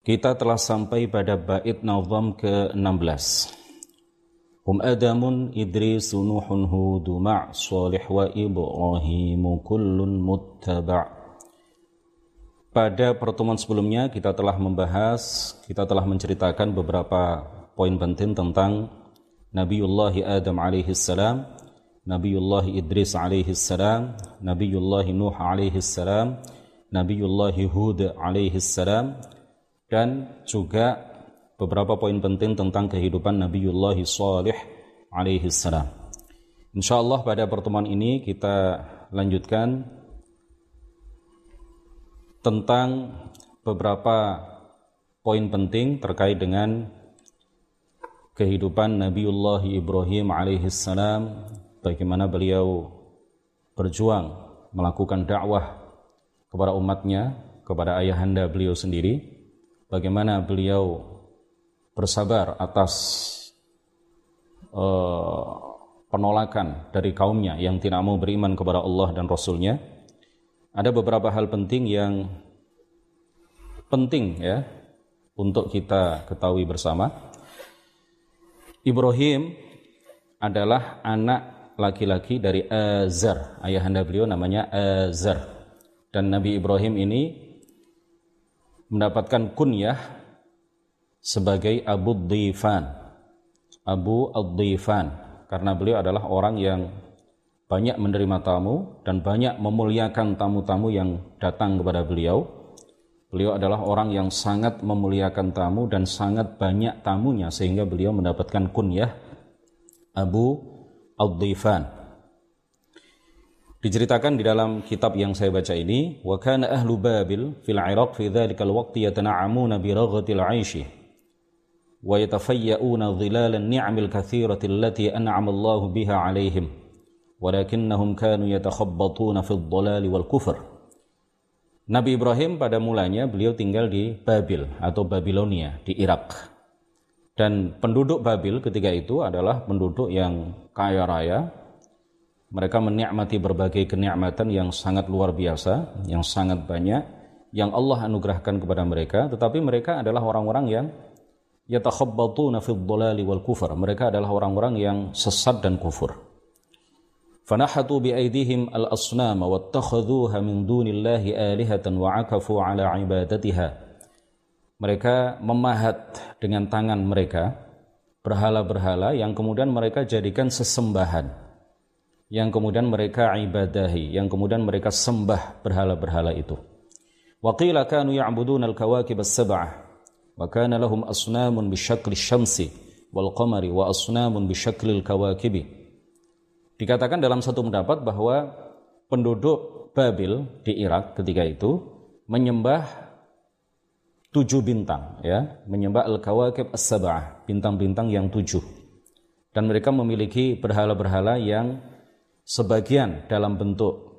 Kita telah sampai pada bait nazam ke-16. Hum Adamun Idris Nuhun Hud ma' Salih wa Ibrahim kullun muttaba'. Pada pertemuan sebelumnya kita telah membahas, kita telah menceritakan beberapa poin penting tentang Nabiullah Adam alaihi salam, Nabiullah Idris alaihi salam, Nabiullah Nuh alaihi salam, Nabiullah Hud alaihi salam, dan juga beberapa poin penting tentang kehidupan Nabiullah Salih alaihi salam. Insyaallah pada pertemuan ini kita lanjutkan tentang beberapa poin penting terkait dengan kehidupan Nabiullah Ibrahim alaihi salam bagaimana beliau berjuang melakukan dakwah kepada umatnya kepada ayahanda beliau sendiri bagaimana beliau bersabar atas uh, penolakan dari kaumnya yang tidak mau beriman kepada Allah dan Rasulnya. Ada beberapa hal penting yang penting ya untuk kita ketahui bersama. Ibrahim adalah anak laki-laki dari Azar. Ayahanda beliau namanya Azar. Dan Nabi Ibrahim ini mendapatkan kunyah sebagai Abu Dhifan. Abu Ad-Dhifan karena beliau adalah orang yang banyak menerima tamu dan banyak memuliakan tamu-tamu yang datang kepada beliau. Beliau adalah orang yang sangat memuliakan tamu dan sangat banyak tamunya sehingga beliau mendapatkan kunyah Abu Ad-Dhifan. Diceritakan di dalam kitab yang saya baca ini, wa kana ahlu Babil fil Iraq fi dzalikal waqti yatana'amuna bi raghatil 'aishi wa yatafayya'una dhilal an-ni'amil katsirati allati an'ama Allahu biha 'alaihim walakinnahum kanu yatakhabbatuna fid dhalali wal kufr. Nabi Ibrahim pada mulanya beliau tinggal di Babil atau Babilonia di Irak. Dan penduduk Babil ketika itu adalah penduduk yang kaya raya, mereka menikmati berbagai kenikmatan yang sangat luar biasa, yang sangat banyak, yang Allah anugerahkan kepada mereka, tetapi mereka adalah orang-orang yang yatakhabbatuna fid dhalali wal kufur. Mereka adalah orang-orang yang sesat dan kufur. Fanahatu bi aydihim al asnama wattakhadhuha min dunillahi alihatan wa akafu ala ibadatiha. Mereka memahat dengan tangan mereka berhala-berhala yang kemudian mereka jadikan sesembahan yang kemudian mereka ibadahi, yang kemudian mereka sembah berhala-berhala itu. Wa qila kanu ya'buduna al-kawakib as-sab'ah wa kana lahum asnamun bisyakli syamsi wal qamari wa asnamun bisyakli al-kawakib. Dikatakan dalam satu pendapat bahwa penduduk Babil di Irak ketika itu menyembah tujuh bintang ya menyembah al-kawakib as-sab'ah bintang-bintang yang tujuh dan mereka memiliki berhala-berhala yang sebagian dalam bentuk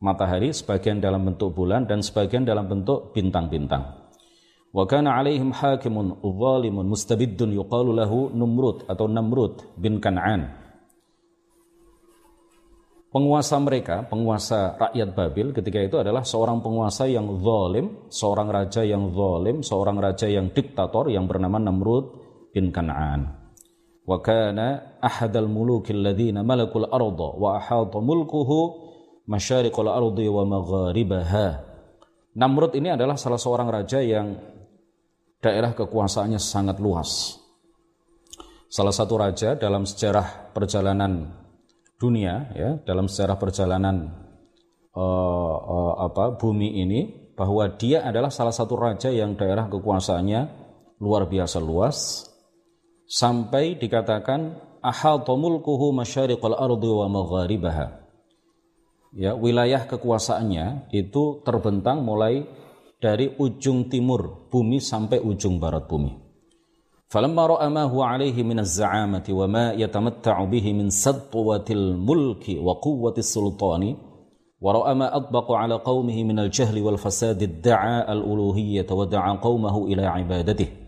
matahari, sebagian dalam bentuk bulan, dan sebagian dalam bentuk bintang-bintang. Wa kana alaihim hakimun zalimun mustabiddun yuqalu lahu atau Namrud bin Kan'an. Penguasa mereka, penguasa rakyat Babil ketika itu adalah seorang penguasa yang zalim, seorang raja yang zalim, seorang raja yang diktator yang bernama Namrud bin Kan'an muluki alladhina malakul arda wa ahata mulkuhu masyariqal ardi wa magharibaha Namrud ini adalah salah seorang raja yang daerah kekuasaannya sangat luas. Salah satu raja dalam sejarah perjalanan dunia, ya, dalam sejarah perjalanan uh, uh, apa bumi ini, bahwa dia adalah salah satu raja yang daerah kekuasaannya luar biasa luas, sampai dikatakan ahata mulkuhu masyariqal ardi wa magharibaha. Ya, wilayah kekuasaannya itu terbentang mulai dari ujung timur bumi sampai ujung barat bumi. Falamma ra'a ma huwa alaihi min az-za'amati wa ma yatamatta'u bihi min sadwatil mulki wa quwwati sultani wa ra'a ma adbaqa ala qaumihi min al-jahli wal fasadi da'a al-uluhiyyah wa da'a qaumahu ila ibadatihi.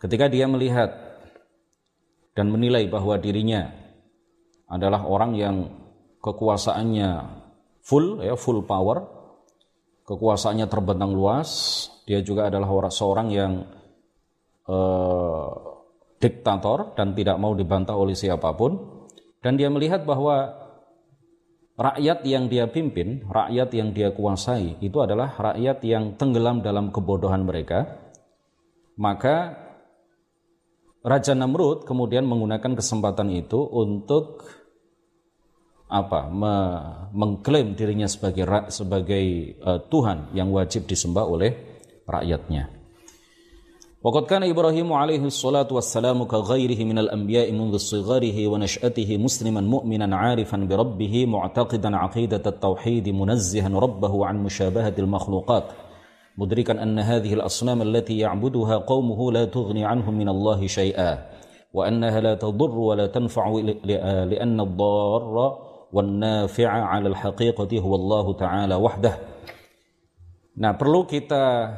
Ketika dia melihat dan menilai bahwa dirinya adalah orang yang kekuasaannya full ya full power kekuasaannya terbentang luas, dia juga adalah seorang yang uh, diktator dan tidak mau dibantah oleh siapa pun dan dia melihat bahwa rakyat yang dia pimpin, rakyat yang dia kuasai itu adalah rakyat yang tenggelam dalam kebodohan mereka. Maka Raja Namrud kemudian menggunakan kesempatan itu untuk apa? Me mengklaim dirinya sebagai sebagai uh, Tuhan yang wajib disembah oleh rakyatnya. وقد كان إبراهيم عليه الصلاة والسلام كغيره من الأنبياء منذ صغره ونشأته مسلما مؤمنا عارفا بربه معتقدا عقيدة التوحيد منزها ربه عن مشابهة المخلوقات مدركا أن هذه الأصنام التي يعبدها قومه لا تغني عنهم من الله شيئا وأنها لا تضر ولا تنفع لأن الضار والنافع على الحقيقة هو الله تعالى وحده Nah, perlu kita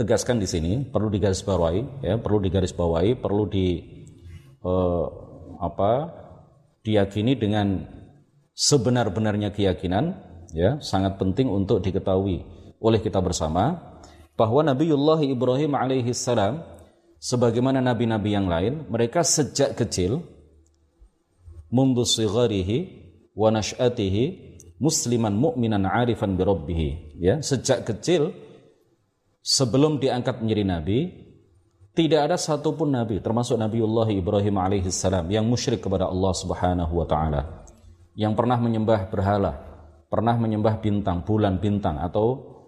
tegaskan di sini perlu digarisbawahi ya perlu digarisbawahi perlu di eh, apa diyakini dengan sebenar-benarnya keyakinan ya sangat penting untuk diketahui oleh kita bersama? Bahwa Nabiullah Ibrahim alaihi salam sebagaimana nabi-nabi yang lain mereka sejak kecil mundu sigharihi wa nash'atihi musliman mu'minan arifan bi ya sejak kecil sebelum diangkat menjadi nabi, tidak ada satupun nabi, termasuk Nabiullah Ibrahim alaihissalam yang musyrik kepada Allah Subhanahu wa taala, yang pernah menyembah berhala, pernah menyembah bintang, bulan bintang atau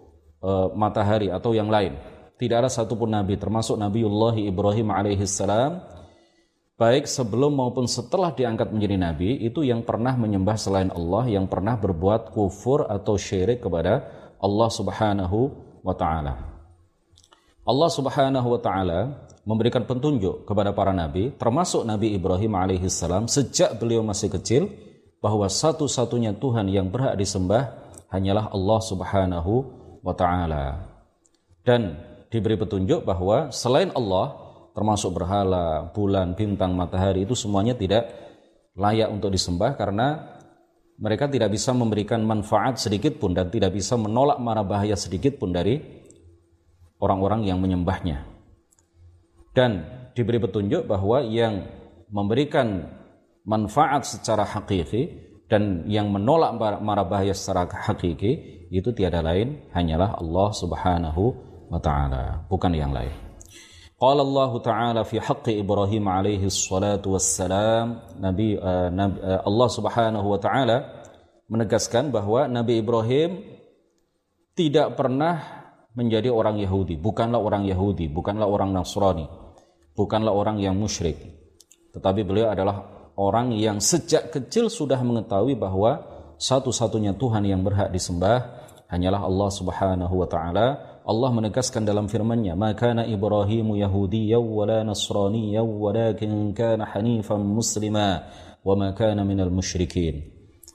e, matahari atau yang lain. Tidak ada satupun nabi, termasuk Nabiullah Ibrahim alaihissalam, baik sebelum maupun setelah diangkat menjadi nabi, itu yang pernah menyembah selain Allah, yang pernah berbuat kufur atau syirik kepada Allah Subhanahu wa taala. Allah Subhanahu wa taala memberikan petunjuk kepada para nabi termasuk Nabi Ibrahim alaihissalam sejak beliau masih kecil bahwa satu-satunya Tuhan yang berhak disembah hanyalah Allah Subhanahu wa taala. Dan diberi petunjuk bahwa selain Allah termasuk berhala, bulan, bintang, matahari itu semuanya tidak layak untuk disembah karena mereka tidak bisa memberikan manfaat sedikit pun dan tidak bisa menolak mara bahaya sedikit pun dari orang-orang yang menyembahnya. Dan diberi petunjuk bahwa yang memberikan manfaat secara hakiki dan yang menolak mara bahaya secara hakiki itu tiada lain hanyalah Allah Subhanahu wa taala, bukan yang lain. Qala Allah Ta'ala fi haqqi Ibrahim alaihi salatu wassalam Nabi, uh, Nabi uh, Allah Subhanahu wa taala menegaskan bahwa Nabi Ibrahim tidak pernah menjadi orang Yahudi, bukanlah orang Yahudi, bukanlah orang Nasrani, bukanlah orang yang musyrik. Tetapi beliau adalah orang yang sejak kecil sudah mengetahui bahwa satu-satunya Tuhan yang berhak disembah hanyalah Allah Subhanahu wa taala. Allah menegaskan dalam firman-Nya, "Maka kana Ibrahim Yahudiyyan wala Nasraniyyan walakin kana hanifan muslima wa ma kana minal musyrikin."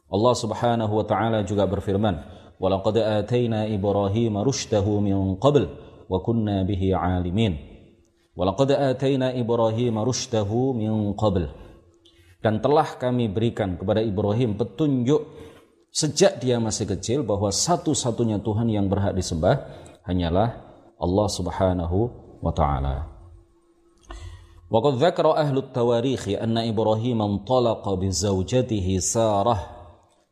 Allah Subhanahu wa taala juga berfirman, "Walaqad atayna Ibrahim rushdahu min qabl wa kunna bihi 'alimin." Walaqad atayna Ibrahim rushdahu min qabl. Dan telah kami berikan kepada Ibrahim petunjuk sejak dia masih kecil bahwa satu-satunya Tuhan yang berhak disembah hanyalah Allah Subhanahu wa taala. وقد ذكر أهل التواريخ أن إبراهيم انطلق بزوجته سارة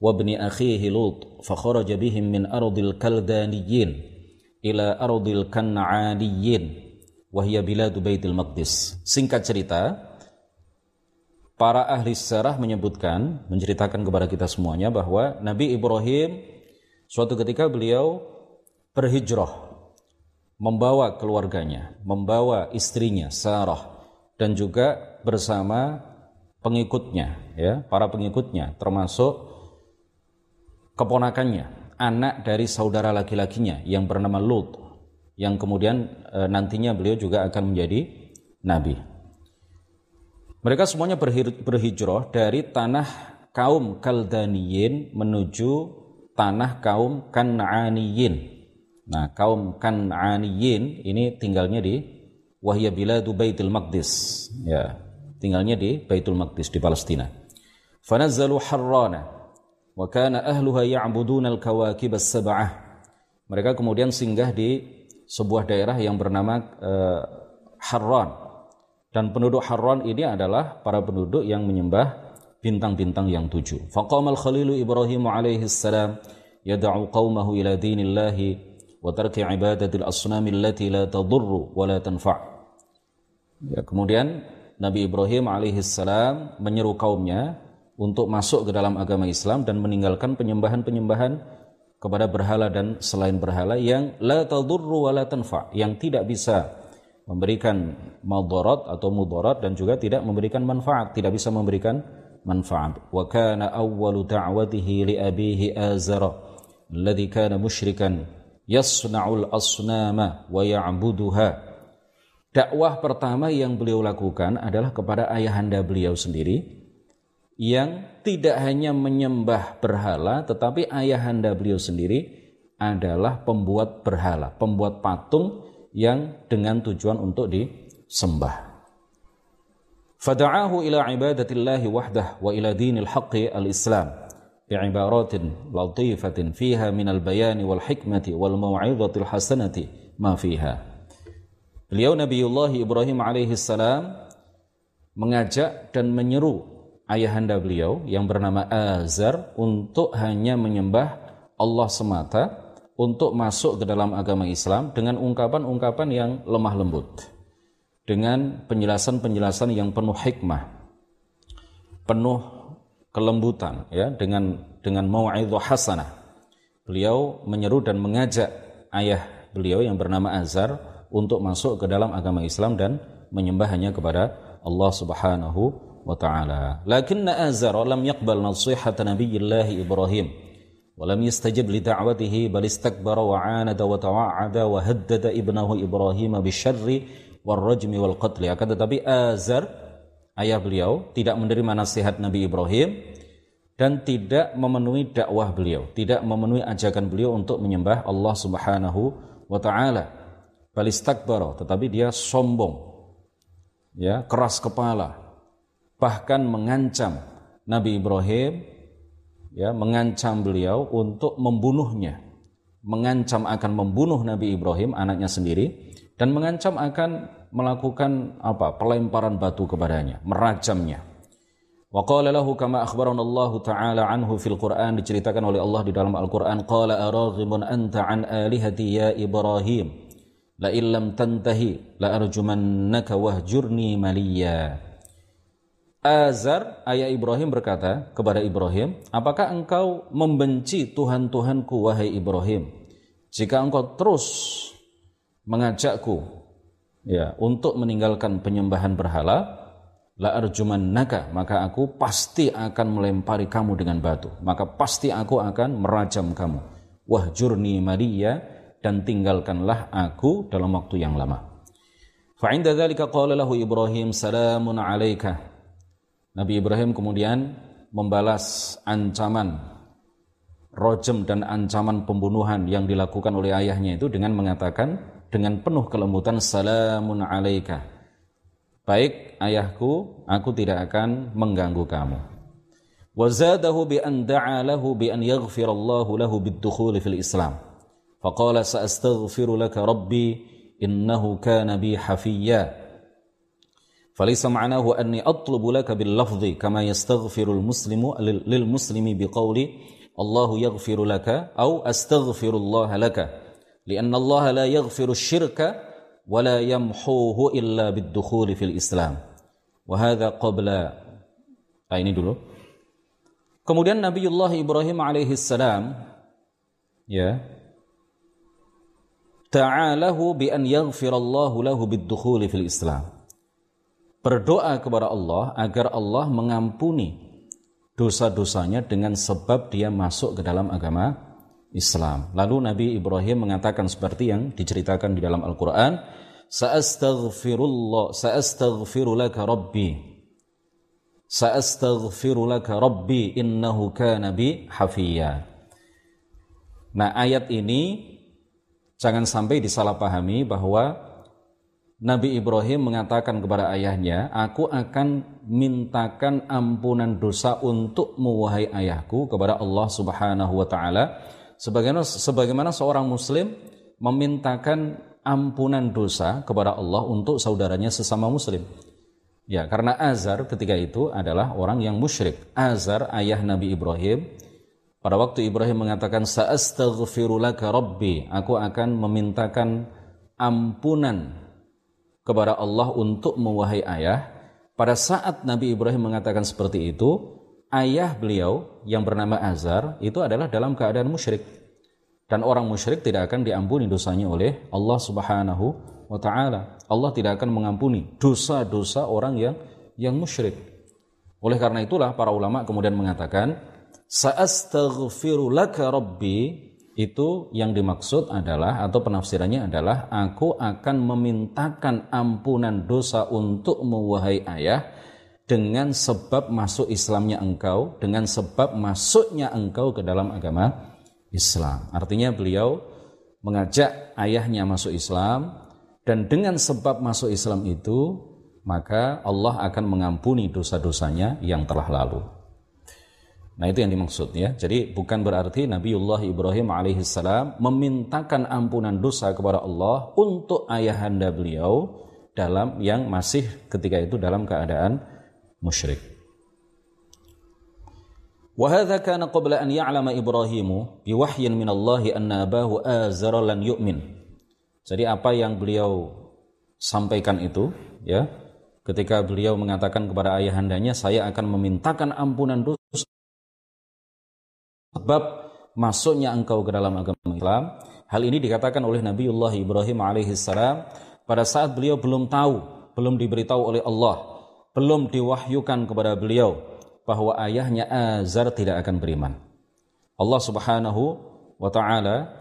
وابن أخيه لوط فخرج بهم من أرض الكلدانيين إلى أرض الكنعانيين وهي بلاد بيت المقدس singkat cerita para ahli sejarah menyebutkan menceritakan kepada kita semuanya bahwa Nabi Ibrahim suatu ketika beliau berhijrah membawa keluarganya, membawa istrinya Sarah dan juga bersama pengikutnya ya, para pengikutnya termasuk keponakannya, anak dari saudara laki-lakinya yang bernama Lut, yang kemudian e, nantinya beliau juga akan menjadi nabi. Mereka semuanya berhijrah dari tanah kaum Kaldaniyin menuju tanah kaum Kan'aniyin. Nah, kaum Kan'aniyin ini tinggalnya di Wahya Biladu Baitul Maqdis. Ya, tinggalnya di Baitul Maqdis di Palestina. Fanazzalu Harrana wa kana ahluha ya'buduna al-kawakib as Mereka kemudian singgah di sebuah daerah yang bernama uh, Harran dan penduduk Harran ini adalah para penduduk yang menyembah bintang-bintang yang tujuh. Faqamal Khalilu Ibrahim alaihi salam yad'u qaumahu ila dinillahi wa tarki ibadatil asnam allati la tadurru wa la tanfa'. Ya, kemudian Nabi Ibrahim alaihi salam menyeru kaumnya untuk masuk ke dalam agama Islam dan meninggalkan penyembahan-penyembahan kepada berhala dan selain berhala yang la tadurru wa la tanfa yang tidak bisa memberikan madarat atau mudarat dan juga tidak memberikan manfaat, tidak bisa memberikan manfaat. Wa kana awwalu da'watihi li abihi Azara alladhi kana musyrikan yasna'ul asnama wa ya'buduha. Dakwah pertama yang beliau lakukan adalah kepada ayahanda beliau sendiri yang tidak hanya menyembah berhala tetapi ayahanda beliau sendiri adalah pembuat berhala, pembuat patung yang dengan tujuan untuk disembah. Fada'ahu ila ibadatillahi wahdah wa ila dinil haqqi al-islam bi'ibaratin latifatin fiha minal bayani wal hikmati wal maw'idhatil hasanati ma fiha. Beliau Nabiullah Ibrahim alaihi salam mengajak dan menyeru ayahanda beliau yang bernama Azar untuk hanya menyembah Allah semata untuk masuk ke dalam agama Islam dengan ungkapan-ungkapan yang lemah lembut dengan penjelasan-penjelasan yang penuh hikmah, penuh kelembutan ya dengan dengan mau'idhah hasanah. Beliau menyeru dan mengajak ayah beliau yang bernama Azar untuk masuk ke dalam agama Islam dan menyembah hanya kepada Allah Subhanahu wa taala. Lakinna Azar lam yaqbal nasihata Nabiyillah Ibrahim ولم يستجب لدعوته بل استكبر وعاند وتوعد وهدد ابنه إبراهيم بالشر warrajmi wal qatli akan tetapi Azar ayah beliau tidak menerima nasihat Nabi Ibrahim dan tidak memenuhi dakwah beliau, tidak memenuhi ajakan beliau untuk menyembah Allah Subhanahu wa taala. Balistakbara, tetapi dia sombong. Ya, keras kepala. Bahkan mengancam Nabi Ibrahim ya, mengancam beliau untuk membunuhnya. Mengancam akan membunuh Nabi Ibrahim anaknya sendiri dan mengancam akan melakukan apa pelemparan batu kepadanya, merajamnya. Wa qala lahu kama akhbarana Allah taala anhu fil Quran diceritakan oleh Allah di dalam Al-Qur'an qala araghimun anta an alihati ya Ibrahim la illam tantahi la arjumannaka wahjurni maliya Azar ayah Ibrahim berkata kepada Ibrahim apakah engkau membenci Tuhan-Tuhanku wahai Ibrahim? Jika engkau terus mengajakku ya untuk meninggalkan penyembahan berhala la arjumannaka maka aku pasti akan melempari kamu dengan batu. Maka pasti aku akan merajam kamu. Wahjurni maria dan tinggalkanlah aku dalam waktu yang lama. Fa inda dzalika qala lahu ibrahim salamun alaika Nabi Ibrahim kemudian membalas ancaman rojem dan ancaman pembunuhan yang dilakukan oleh ayahnya itu dengan mengatakan dengan penuh kelembutan salamun alaika. Baik ayahku aku tidak akan mengganggu kamu. Wazadahu bi an da'a lahu bi an yaghfir Allah lahu bid-dukhul fil Islam. Faqala sa'astaghfiru laka rabbi innahu kana bi hafiyya فليس معناه أني أطلب لك باللفظ كما يستغفر المسلم للمسلم بقول الله يغفر لك أو أستغفر الله لك لأن الله لا يغفر الشرك ولا يمحوه إلا بالدخول في الإسلام. وهذا قبل nah, ini dulu. Kemudian Nabiullah Ibrahim alaihi salam ya ta'alahu bi an yaghfirallahu lahu bid-dukhul fil Islam berdoa kepada Allah agar Allah mengampuni dosa-dosanya dengan sebab dia masuk ke dalam agama Islam. Lalu Nabi Ibrahim mengatakan seperti yang diceritakan di dalam Al-Qur'an, "Sa'astaghfirullah, sa'astaghfiru laka rabbi." Sa'astaghfiru laka rabbi innahu kana bi hafiyya. Nah, ayat ini jangan sampai disalahpahami bahwa Nabi Ibrahim mengatakan kepada ayahnya, "Aku akan mintakan ampunan dosa untuk wahai ayahku kepada Allah Subhanahu wa taala sebagaimana sebagaimana seorang muslim memintakan ampunan dosa kepada Allah untuk saudaranya sesama muslim. Ya, karena Azar ketika itu adalah orang yang musyrik. Azar ayah Nabi Ibrahim pada waktu Ibrahim mengatakan sa'astaghfiru laka rabbi, aku akan memintakan ampunan kepada Allah untuk mewahai ayah. Pada saat Nabi Ibrahim mengatakan seperti itu, ayah beliau yang bernama Azar itu adalah dalam keadaan musyrik. Dan orang musyrik tidak akan diampuni dosanya oleh Allah Subhanahu wa taala. Allah tidak akan mengampuni dosa-dosa orang yang yang musyrik. Oleh karena itulah para ulama kemudian mengatakan Sa'astaghfiru laka rabbi itu yang dimaksud adalah atau penafsirannya adalah aku akan memintakan ampunan dosa untuk wahai ayah dengan sebab masuk Islamnya engkau dengan sebab masuknya engkau ke dalam agama Islam. Artinya beliau mengajak ayahnya masuk Islam dan dengan sebab masuk Islam itu maka Allah akan mengampuni dosa-dosanya yang telah lalu. Nah itu yang dimaksud ya. Jadi bukan berarti Nabiullah Ibrahim alaihissalam memintakan ampunan dosa kepada Allah untuk ayahanda beliau dalam yang masih ketika itu dalam keadaan musyrik. وهذا كان قبل أن يعلم إبراهيم بوحي من الله أن أباه آزر لن يؤمن. Jadi apa yang beliau sampaikan itu ya ketika beliau mengatakan kepada ayahandanya saya akan memintakan ampunan dosa sebab masuknya engkau ke dalam agama Islam. Hal ini dikatakan oleh Nabiullah Ibrahim alaihissalam pada saat beliau belum tahu, belum diberitahu oleh Allah, belum diwahyukan kepada beliau bahwa ayahnya Azar tidak akan beriman. Allah Subhanahu wa taala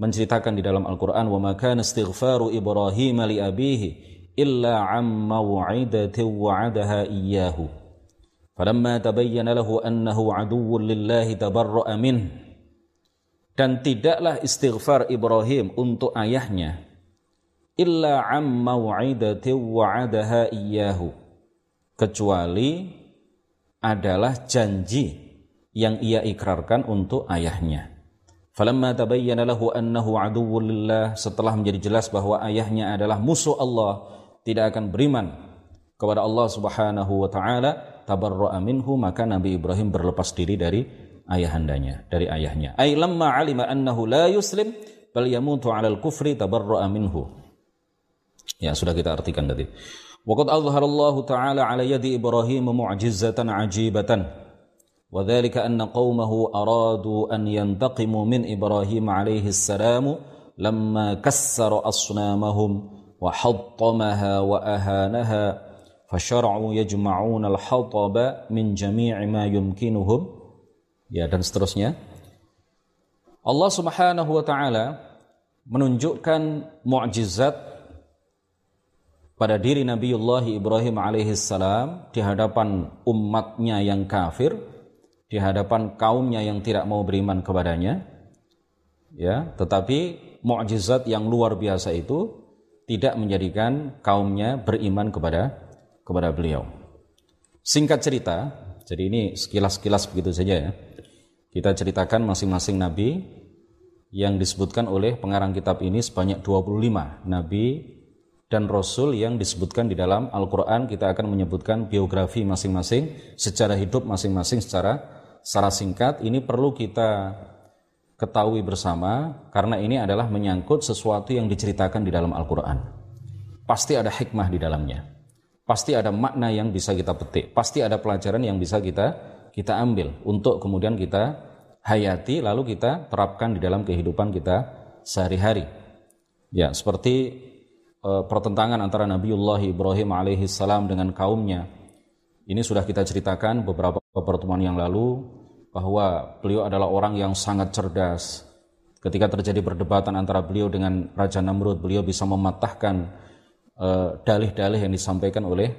menceritakan di dalam Al-Qur'an wa maka istighfaru Ibrahim li abihi illa amma wa'idatin wa'adaha iyyahu Falamma tabayyana lahu annahu aduwwun lillahi tabarra'a min. Dan tidaklah istighfar Ibrahim untuk ayahnya illa amma wa'idatin wa'adaha iyyahu kecuali adalah janji yang ia ikrarkan untuk ayahnya. Falamma tabayyana lahu annahu aduwwun lillah setelah menjadi jelas bahwa ayahnya adalah musuh Allah, tidak akan beriman kepada Allah Subhanahu wa taala, tabarra'a minhu maka Nabi Ibrahim berlepas diri dari ayahandanya, dari ayahnya. Ai lamma alima annahu la yuslim bal yamutu 'alal kufri tabarra'a minhu. Ya, sudah kita artikan tadi. Waqad azharallahu ta'ala 'ala yadi Ibrahim mu'jizatan 'ajibatan. وذلك أن قومه أرادوا أن ينتقموا من إبراهيم عليه السلام لما كسر أصنامهم وحطمها وأهانها fasyara'u yajma'una al-hataba min jami'i ma yumkinuhum. Ya dan seterusnya. Allah Subhanahu wa taala menunjukkan mukjizat pada diri Nabiullah Ibrahim alaihissalam di hadapan umatnya yang kafir di hadapan kaumnya yang tidak mau beriman kepadanya. Ya tetapi mukjizat yang luar biasa itu tidak menjadikan kaumnya beriman kepada kepada beliau. Singkat cerita, jadi ini sekilas-sekilas begitu saja ya. Kita ceritakan masing-masing nabi yang disebutkan oleh pengarang kitab ini sebanyak 25 nabi dan rasul yang disebutkan di dalam Al-Qur'an kita akan menyebutkan biografi masing-masing secara hidup masing-masing secara secara singkat ini perlu kita ketahui bersama karena ini adalah menyangkut sesuatu yang diceritakan di dalam Al-Qur'an. Pasti ada hikmah di dalamnya pasti ada makna yang bisa kita petik, pasti ada pelajaran yang bisa kita kita ambil untuk kemudian kita hayati lalu kita terapkan di dalam kehidupan kita sehari-hari. Ya, seperti e, pertentangan antara Nabiullah Ibrahim alaihi salam dengan kaumnya. Ini sudah kita ceritakan beberapa pertemuan yang lalu bahwa beliau adalah orang yang sangat cerdas. Ketika terjadi perdebatan antara beliau dengan Raja Namrud, beliau bisa mematahkan dalih-dalih yang disampaikan oleh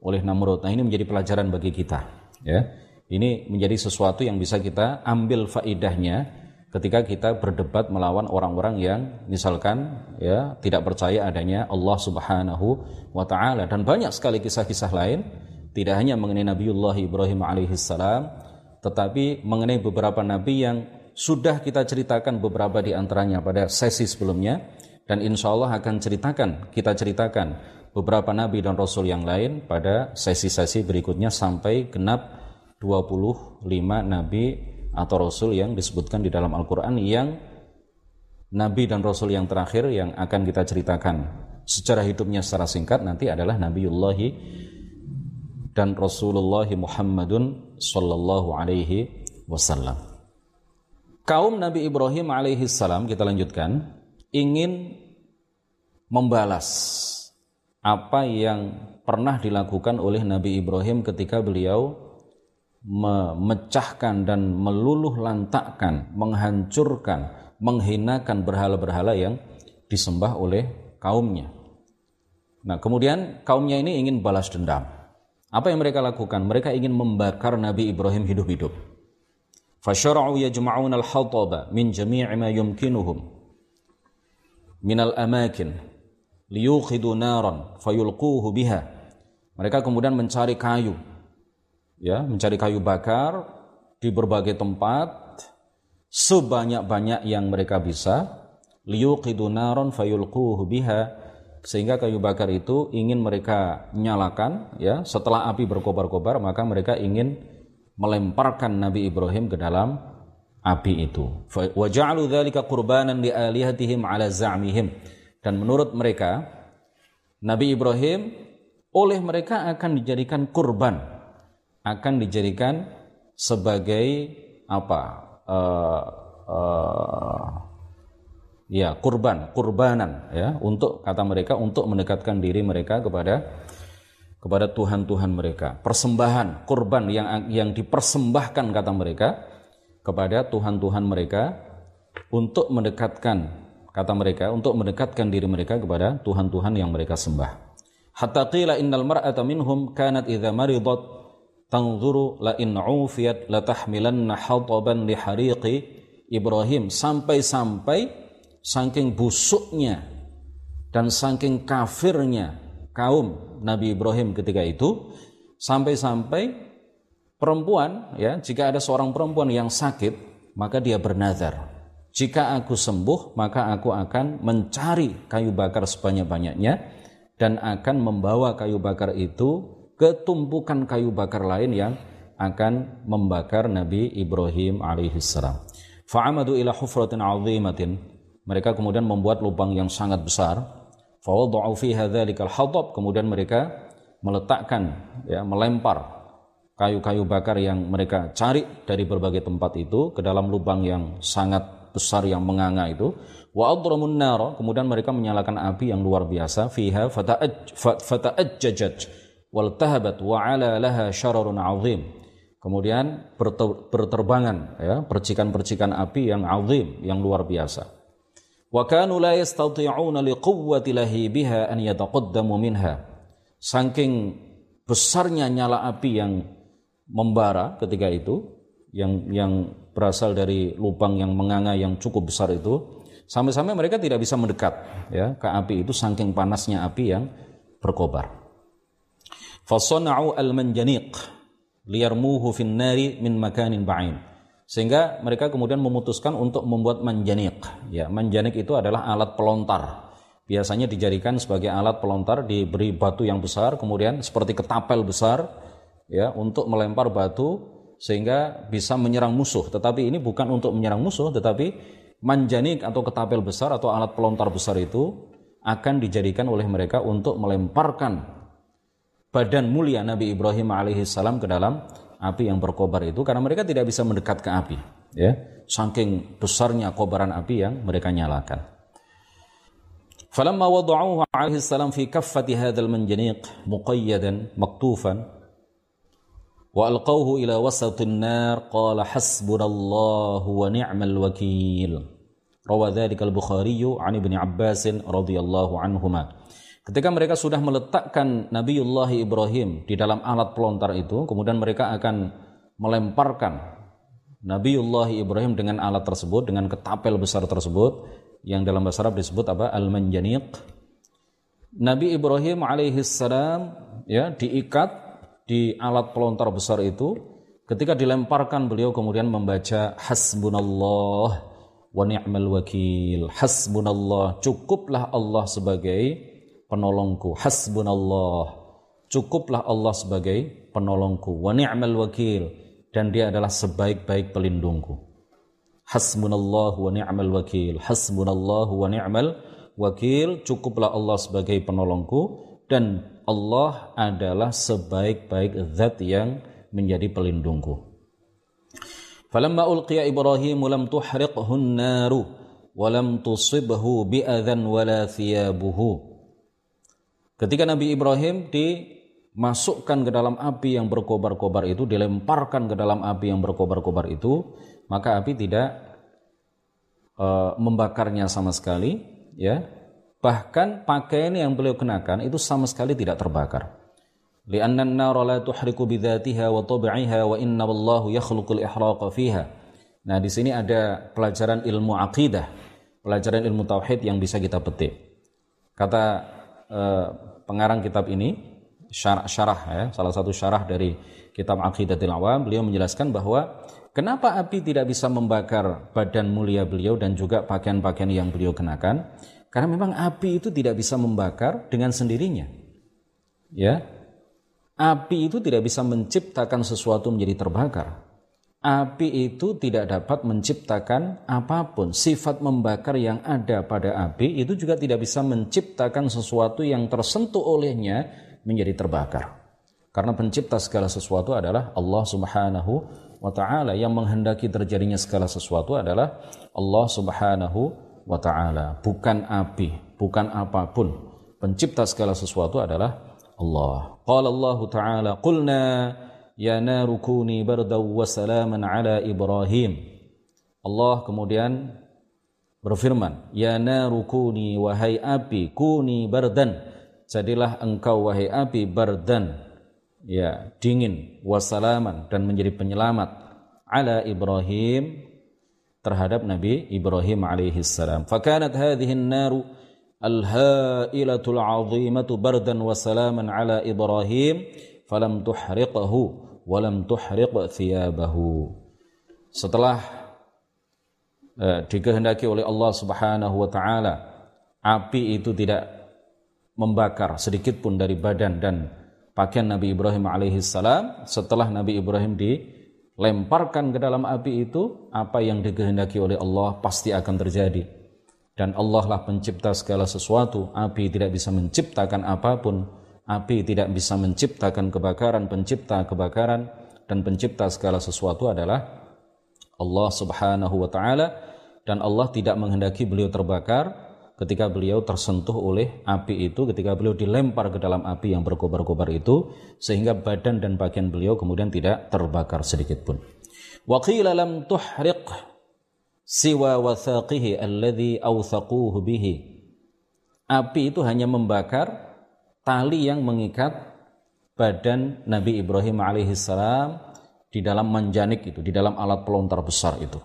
oleh Namrud. Nah ini menjadi pelajaran bagi kita. Ya, ini menjadi sesuatu yang bisa kita ambil faidahnya ketika kita berdebat melawan orang-orang yang misalkan ya tidak percaya adanya Allah Subhanahu wa taala dan banyak sekali kisah-kisah lain tidak hanya mengenai Nabiullah Ibrahim alaihissalam tetapi mengenai beberapa nabi yang sudah kita ceritakan beberapa di antaranya pada sesi sebelumnya dan insya Allah akan ceritakan, kita ceritakan beberapa nabi dan rasul yang lain pada sesi-sesi berikutnya sampai genap 25 nabi atau rasul yang disebutkan di dalam Al-Qur'an yang nabi dan rasul yang terakhir yang akan kita ceritakan secara hidupnya secara singkat nanti adalah Nabiullahi dan Rasulullah Muhammadun sallallahu alaihi wasallam. Kaum Nabi Ibrahim alaihi salam kita lanjutkan ingin membalas apa yang pernah dilakukan oleh Nabi Ibrahim ketika beliau memecahkan dan meluluh lantakkan, menghancurkan, menghinakan berhala-berhala yang disembah oleh kaumnya. Nah, kemudian kaumnya ini ingin balas dendam. Apa yang mereka lakukan? Mereka ingin membakar Nabi Ibrahim hidup-hidup. Fasyara'u yajma'un al-hataba min jami'i ma yumkinuhum min al-amakin liyukhidu naran fayulquhu biha. Mereka kemudian mencari kayu. Ya, mencari kayu bakar di berbagai tempat. Sebanyak-banyak yang mereka bisa. Liyuqidu naran fayulquhu biha. Sehingga kayu bakar itu ingin mereka nyalakan ya. Setelah api berkobar-kobar maka mereka ingin melemparkan Nabi Ibrahim ke dalam api itu. Wa ja'alu dzalika qurbanan li alihatihim ala za'mihim dan menurut mereka Nabi Ibrahim oleh mereka akan dijadikan kurban akan dijadikan sebagai apa uh, uh, ya kurban, kurbanan ya untuk kata mereka untuk mendekatkan diri mereka kepada kepada Tuhan-Tuhan mereka. Persembahan, kurban yang yang dipersembahkan kata mereka kepada Tuhan-Tuhan mereka untuk mendekatkan kata mereka untuk mendekatkan diri mereka kepada Tuhan-Tuhan yang mereka sembah. Hatta qila innal mar'ata minhum kanat idza maridat tanzuru la in ufiyat la tahmilanna hataban li hariqi Ibrahim sampai-sampai saking busuknya dan saking kafirnya kaum Nabi Ibrahim ketika itu sampai-sampai perempuan ya jika ada seorang perempuan yang sakit maka dia bernazar jika aku sembuh maka aku akan mencari kayu bakar sebanyak-banyaknya dan akan membawa kayu bakar itu ke tumpukan kayu bakar lain yang akan membakar Nabi Ibrahim alaihissalam. Fa'amadu ila hufratin azimatin mereka kemudian membuat lubang yang sangat besar. Fawadha'u fiha dzalikal hatab, kemudian mereka meletakkan ya, melempar kayu-kayu bakar yang mereka cari dari berbagai tempat itu ke dalam lubang yang sangat besar yang menganga itu. Wa adramun nara, kemudian mereka menyalakan api yang luar biasa fiha fata'ajjajat wal tahabat wa 'ala laha syararun 'azim. Kemudian berterbangan ya percikan-percikan api yang azim yang luar biasa. Wa kanu la yastati'una liquwwati lahibiha an yataqaddamu minha. Saking besarnya nyala api yang membara ketika itu, yang yang berasal dari lubang yang menganga yang cukup besar itu, sampai-sampai mereka tidak bisa mendekat ya ke api itu saking panasnya api yang berkobar. Fasona'u al-manjaniq liyarmuhu fin nari min makanin ba'in sehingga mereka kemudian memutuskan untuk membuat manjanik. Ya, manjanik itu adalah alat pelontar. Biasanya dijadikan sebagai alat pelontar diberi batu yang besar, kemudian seperti ketapel besar, ya, untuk melempar batu sehingga bisa menyerang musuh. Tetapi ini bukan untuk menyerang musuh, tetapi manjanik atau ketapel besar atau alat pelontar besar itu akan dijadikan oleh mereka untuk melemparkan badan mulia Nabi Ibrahim alaihissalam ke dalam api yang berkobar itu karena mereka tidak bisa mendekat ke api ya saking besarnya kobaran api yang mereka nyalakan falamma wada'uhu alaihi salam fi kaffati hadzal manjaniq muqayyadan maktufan wa alqawhu ila wasatin nar qala hasbunallahu wa ni'mal wakil rawa dzalika al-bukhari an ibni abbas radhiyallahu anhuma Ketika mereka sudah meletakkan Nabiullah Ibrahim di dalam alat pelontar itu, kemudian mereka akan melemparkan Nabiullah Ibrahim dengan alat tersebut, dengan ketapel besar tersebut, yang dalam bahasa Arab disebut apa? Al-Manjaniq. Nabi Ibrahim alaihi salam ya diikat di alat pelontar besar itu Ketika dilemparkan beliau kemudian membaca hasbunallah wa ni'mal wakil. Hasbunallah, cukuplah Allah sebagai penolongku. Hasbunallah, cukuplah Allah sebagai penolongku. Wa ni'mal wakil dan dia adalah sebaik-baik pelindungku. Hasbunallah wa ni'mal wakil. Hasbunallah wa ni'mal wakil. Cukuplah Allah sebagai penolongku dan Allah adalah sebaik-baik zat yang menjadi pelindungku. Falamma ulqiya Ibrahim lam tuhriqhu an-naru wa lam tusibhu bi'adhan wala thiyabuhu. Ketika Nabi Ibrahim dimasukkan ke dalam api yang berkobar-kobar itu, dilemparkan ke dalam api yang berkobar-kobar itu, maka api tidak uh, membakarnya sama sekali, ya. Bahkan pakaian yang beliau kenakan itu sama sekali tidak terbakar. لأن النار لا تحرق بذاتها وطبعها وإن الله يخلق الإحراق فيها. Nah, di sini ada pelajaran ilmu akidah, pelajaran ilmu tauhid yang bisa kita petik. Kata eh, pengarang kitab ini, syarah, syarah ya, salah satu syarah dari kitab Aqidatul Awam, beliau menjelaskan bahwa kenapa api tidak bisa membakar badan mulia beliau dan juga pakaian-pakaian yang beliau kenakan? Karena memang api itu tidak bisa membakar dengan sendirinya. Ya, Api itu tidak bisa menciptakan sesuatu menjadi terbakar. Api itu tidak dapat menciptakan apa pun. Sifat membakar yang ada pada api itu juga tidak bisa menciptakan sesuatu yang tersentuh olehnya menjadi terbakar. Karena pencipta segala sesuatu adalah Allah Subhanahu wa taala yang menghendaki terjadinya segala sesuatu adalah Allah Subhanahu wa taala, bukan api, bukan apa pun. Pencipta segala sesuatu adalah Allah. Qala Allah Ta'ala, "Qulna ya naru kuni bardaw wa salaman ala Ibrahim." Allah kemudian berfirman, "Ya naru kuni wahai api, kuni bardan." Jadilah engkau wahai api bardan, ya, dingin, wasalaman dan menjadi penyelamat ala Ibrahim terhadap Nabi Ibrahim alaihi salam. Fakanat hadhihi an-naru al-ha'ilatul 'azimatu bardan wa salaman ala Ibrahim falam tuhriqahu wa lam tuhriq thiyabahu. Setelah eh, dikehendaki oleh Allah Subhanahu wa taala api itu tidak membakar sedikit pun dari badan dan pakaian Nabi Ibrahim alaihi salam setelah Nabi Ibrahim dilemparkan ke dalam api itu apa yang dikehendaki oleh Allah pasti akan terjadi dan Allah lah pencipta segala sesuatu. Api tidak bisa menciptakan apa pun. Api tidak bisa menciptakan kebakaran. Pencipta kebakaran dan pencipta segala sesuatu adalah Allah Subhanahu wa taala dan Allah tidak menghendaki beliau terbakar ketika beliau tersentuh oleh api itu ketika beliau dilempar ke dalam api yang berkobar-kobar itu sehingga badan dan pakaian beliau kemudian tidak terbakar sedikit pun. Qila lam tuhriq siwa wathaqihi alladhi awthaquhu bihi. Api itu hanya membakar tali yang mengikat badan Nabi Ibrahim alaihissalam di dalam manjanik itu, di dalam alat pelontar besar itu.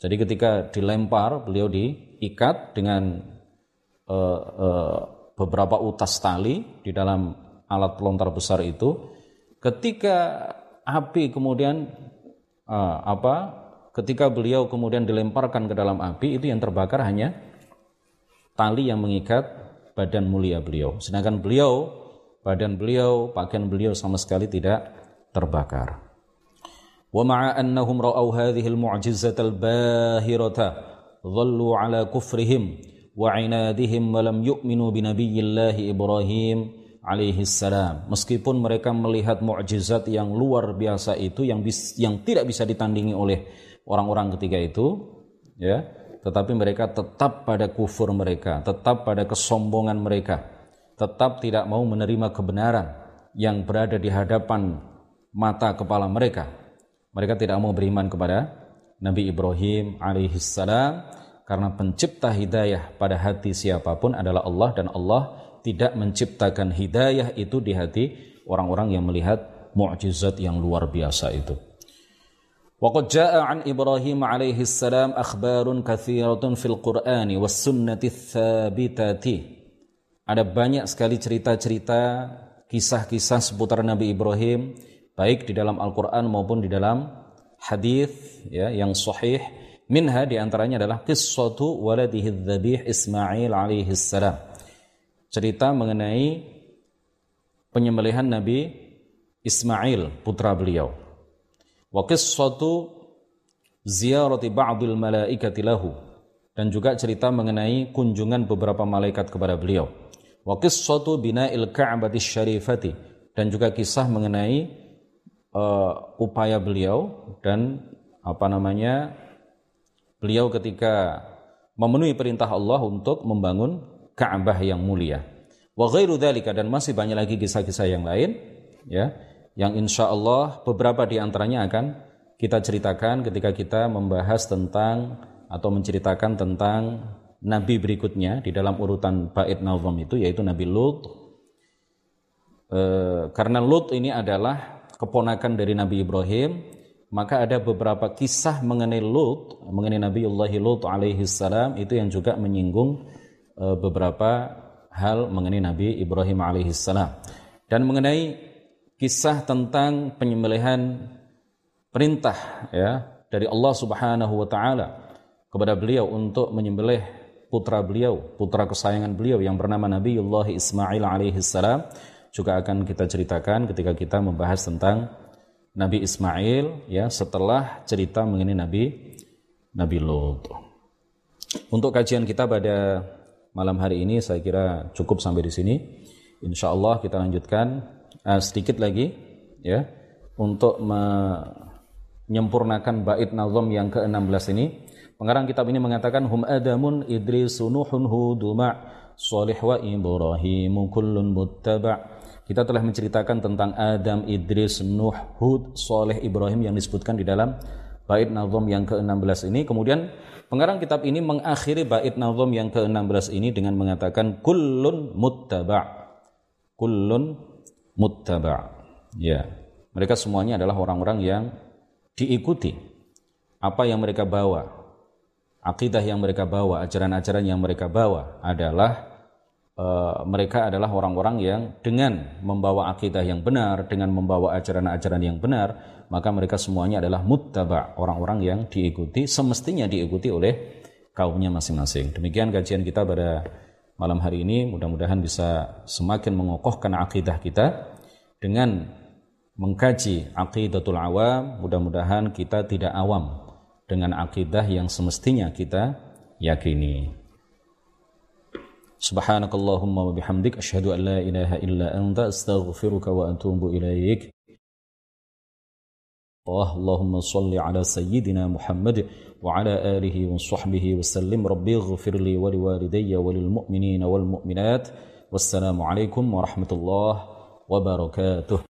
Jadi ketika dilempar, beliau diikat dengan uh, uh, beberapa utas tali di dalam alat pelontar besar itu. Ketika api kemudian uh, apa ketika beliau kemudian dilemparkan ke dalam api itu yang terbakar hanya tali yang mengikat badan mulia beliau sedangkan beliau badan beliau pakaian beliau sama sekali tidak terbakar wa wa lam yu'minu bi nabiyyillahi Ibrahim alaihi salam meskipun mereka melihat mukjizat yang luar biasa itu yang bis, yang tidak bisa ditandingi oleh orang-orang ketiga itu ya tetapi mereka tetap pada kufur mereka tetap pada kesombongan mereka tetap tidak mau menerima kebenaran yang berada di hadapan mata kepala mereka. Mereka tidak mau beriman kepada Nabi Ibrahim alaihissalam karena pencipta hidayah pada hati siapapun adalah Allah dan Allah tidak menciptakan hidayah itu di hati orang-orang yang melihat mukjizat yang luar biasa itu. وقد جاء عن إبراهيم عليه السلام أخبار كثيرة في القرآن والسنة الثابتة ada banyak sekali cerita-cerita kisah-kisah seputar Nabi Ibrahim baik di dalam Al-Qur'an maupun di dalam hadis ya yang sahih minha di antaranya adalah qissatu waladihi dzabih Ismail alaihi salam. Cerita mengenai penyembelihan Nabi Ismail putra beliau. Wa qissatu ziyarati ba'dil malaikati lahu. Dan juga cerita mengenai kunjungan beberapa malaikat kepada beliau. Wa qissatu bina'il ka'bati syarifati. Dan juga kisah mengenai uh, upaya beliau dan apa namanya beliau ketika memenuhi perintah Allah untuk membangun Ka'bah yang mulia. Wa ghairu dzalika dan masih banyak lagi kisah-kisah yang lain ya yang insya Allah beberapa di antaranya akan kita ceritakan ketika kita membahas tentang atau menceritakan tentang nabi berikutnya di dalam urutan bait nazam itu yaitu Nabi Lut. E, karena Lut ini adalah keponakan dari Nabi Ibrahim, maka ada beberapa kisah mengenai Lut, mengenai Nabi Allah Lut alaihi salam itu yang juga menyinggung e, beberapa hal mengenai Nabi Ibrahim alaihi salam. Dan mengenai kisah tentang penyembelihan perintah ya dari Allah Subhanahu wa taala kepada beliau untuk menyembelih putra beliau, putra kesayangan beliau yang bernama Nabi Allah Ismail alaihi salam juga akan kita ceritakan ketika kita membahas tentang Nabi Ismail ya setelah cerita mengenai Nabi Nabi Lut. Untuk kajian kita pada malam hari ini saya kira cukup sampai di sini. Insya Allah kita lanjutkan uh, sedikit lagi ya untuk menyempurnakan bait nazam yang ke-16 ini. Pengarang kitab ini mengatakan hum adamun idris nuhun huduma salih wa kullun muttaba' Kita telah menceritakan tentang Adam, Idris, Nuh, Hud, Soleh, Ibrahim yang disebutkan di dalam bait nazom yang ke-16 ini. Kemudian pengarang kitab ini mengakhiri bait nazom yang ke-16 ini dengan mengatakan kullun muttaba. Kullun muttaba. Ya. Mereka semuanya adalah orang-orang yang diikuti apa yang mereka bawa. Akidah yang mereka bawa, ajaran-ajaran yang mereka bawa adalah Eh, mereka adalah orang-orang yang dengan membawa akidah yang benar, dengan membawa ajaran-ajaran yang benar, maka mereka semuanya adalah muttaba, orang-orang yang diikuti, semestinya diikuti oleh kaumnya masing-masing. Demikian kajian kita pada malam hari ini, mudah-mudahan bisa semakin mengokohkan akidah kita dengan mengkaji aqidatul awam, mudah-mudahan kita tidak awam dengan akidah yang semestinya kita yakini. سبحانك اللهم وبحمدك أشهد أن لا إله إلا أنت أستغفرك وأتوب إليك اللهم صل على سيدنا محمد وعلى آله وصحبه وسلم ربي اغفر لي ولوالدي وللمؤمنين والمؤمنات والسلام عليكم ورحمة الله وبركاته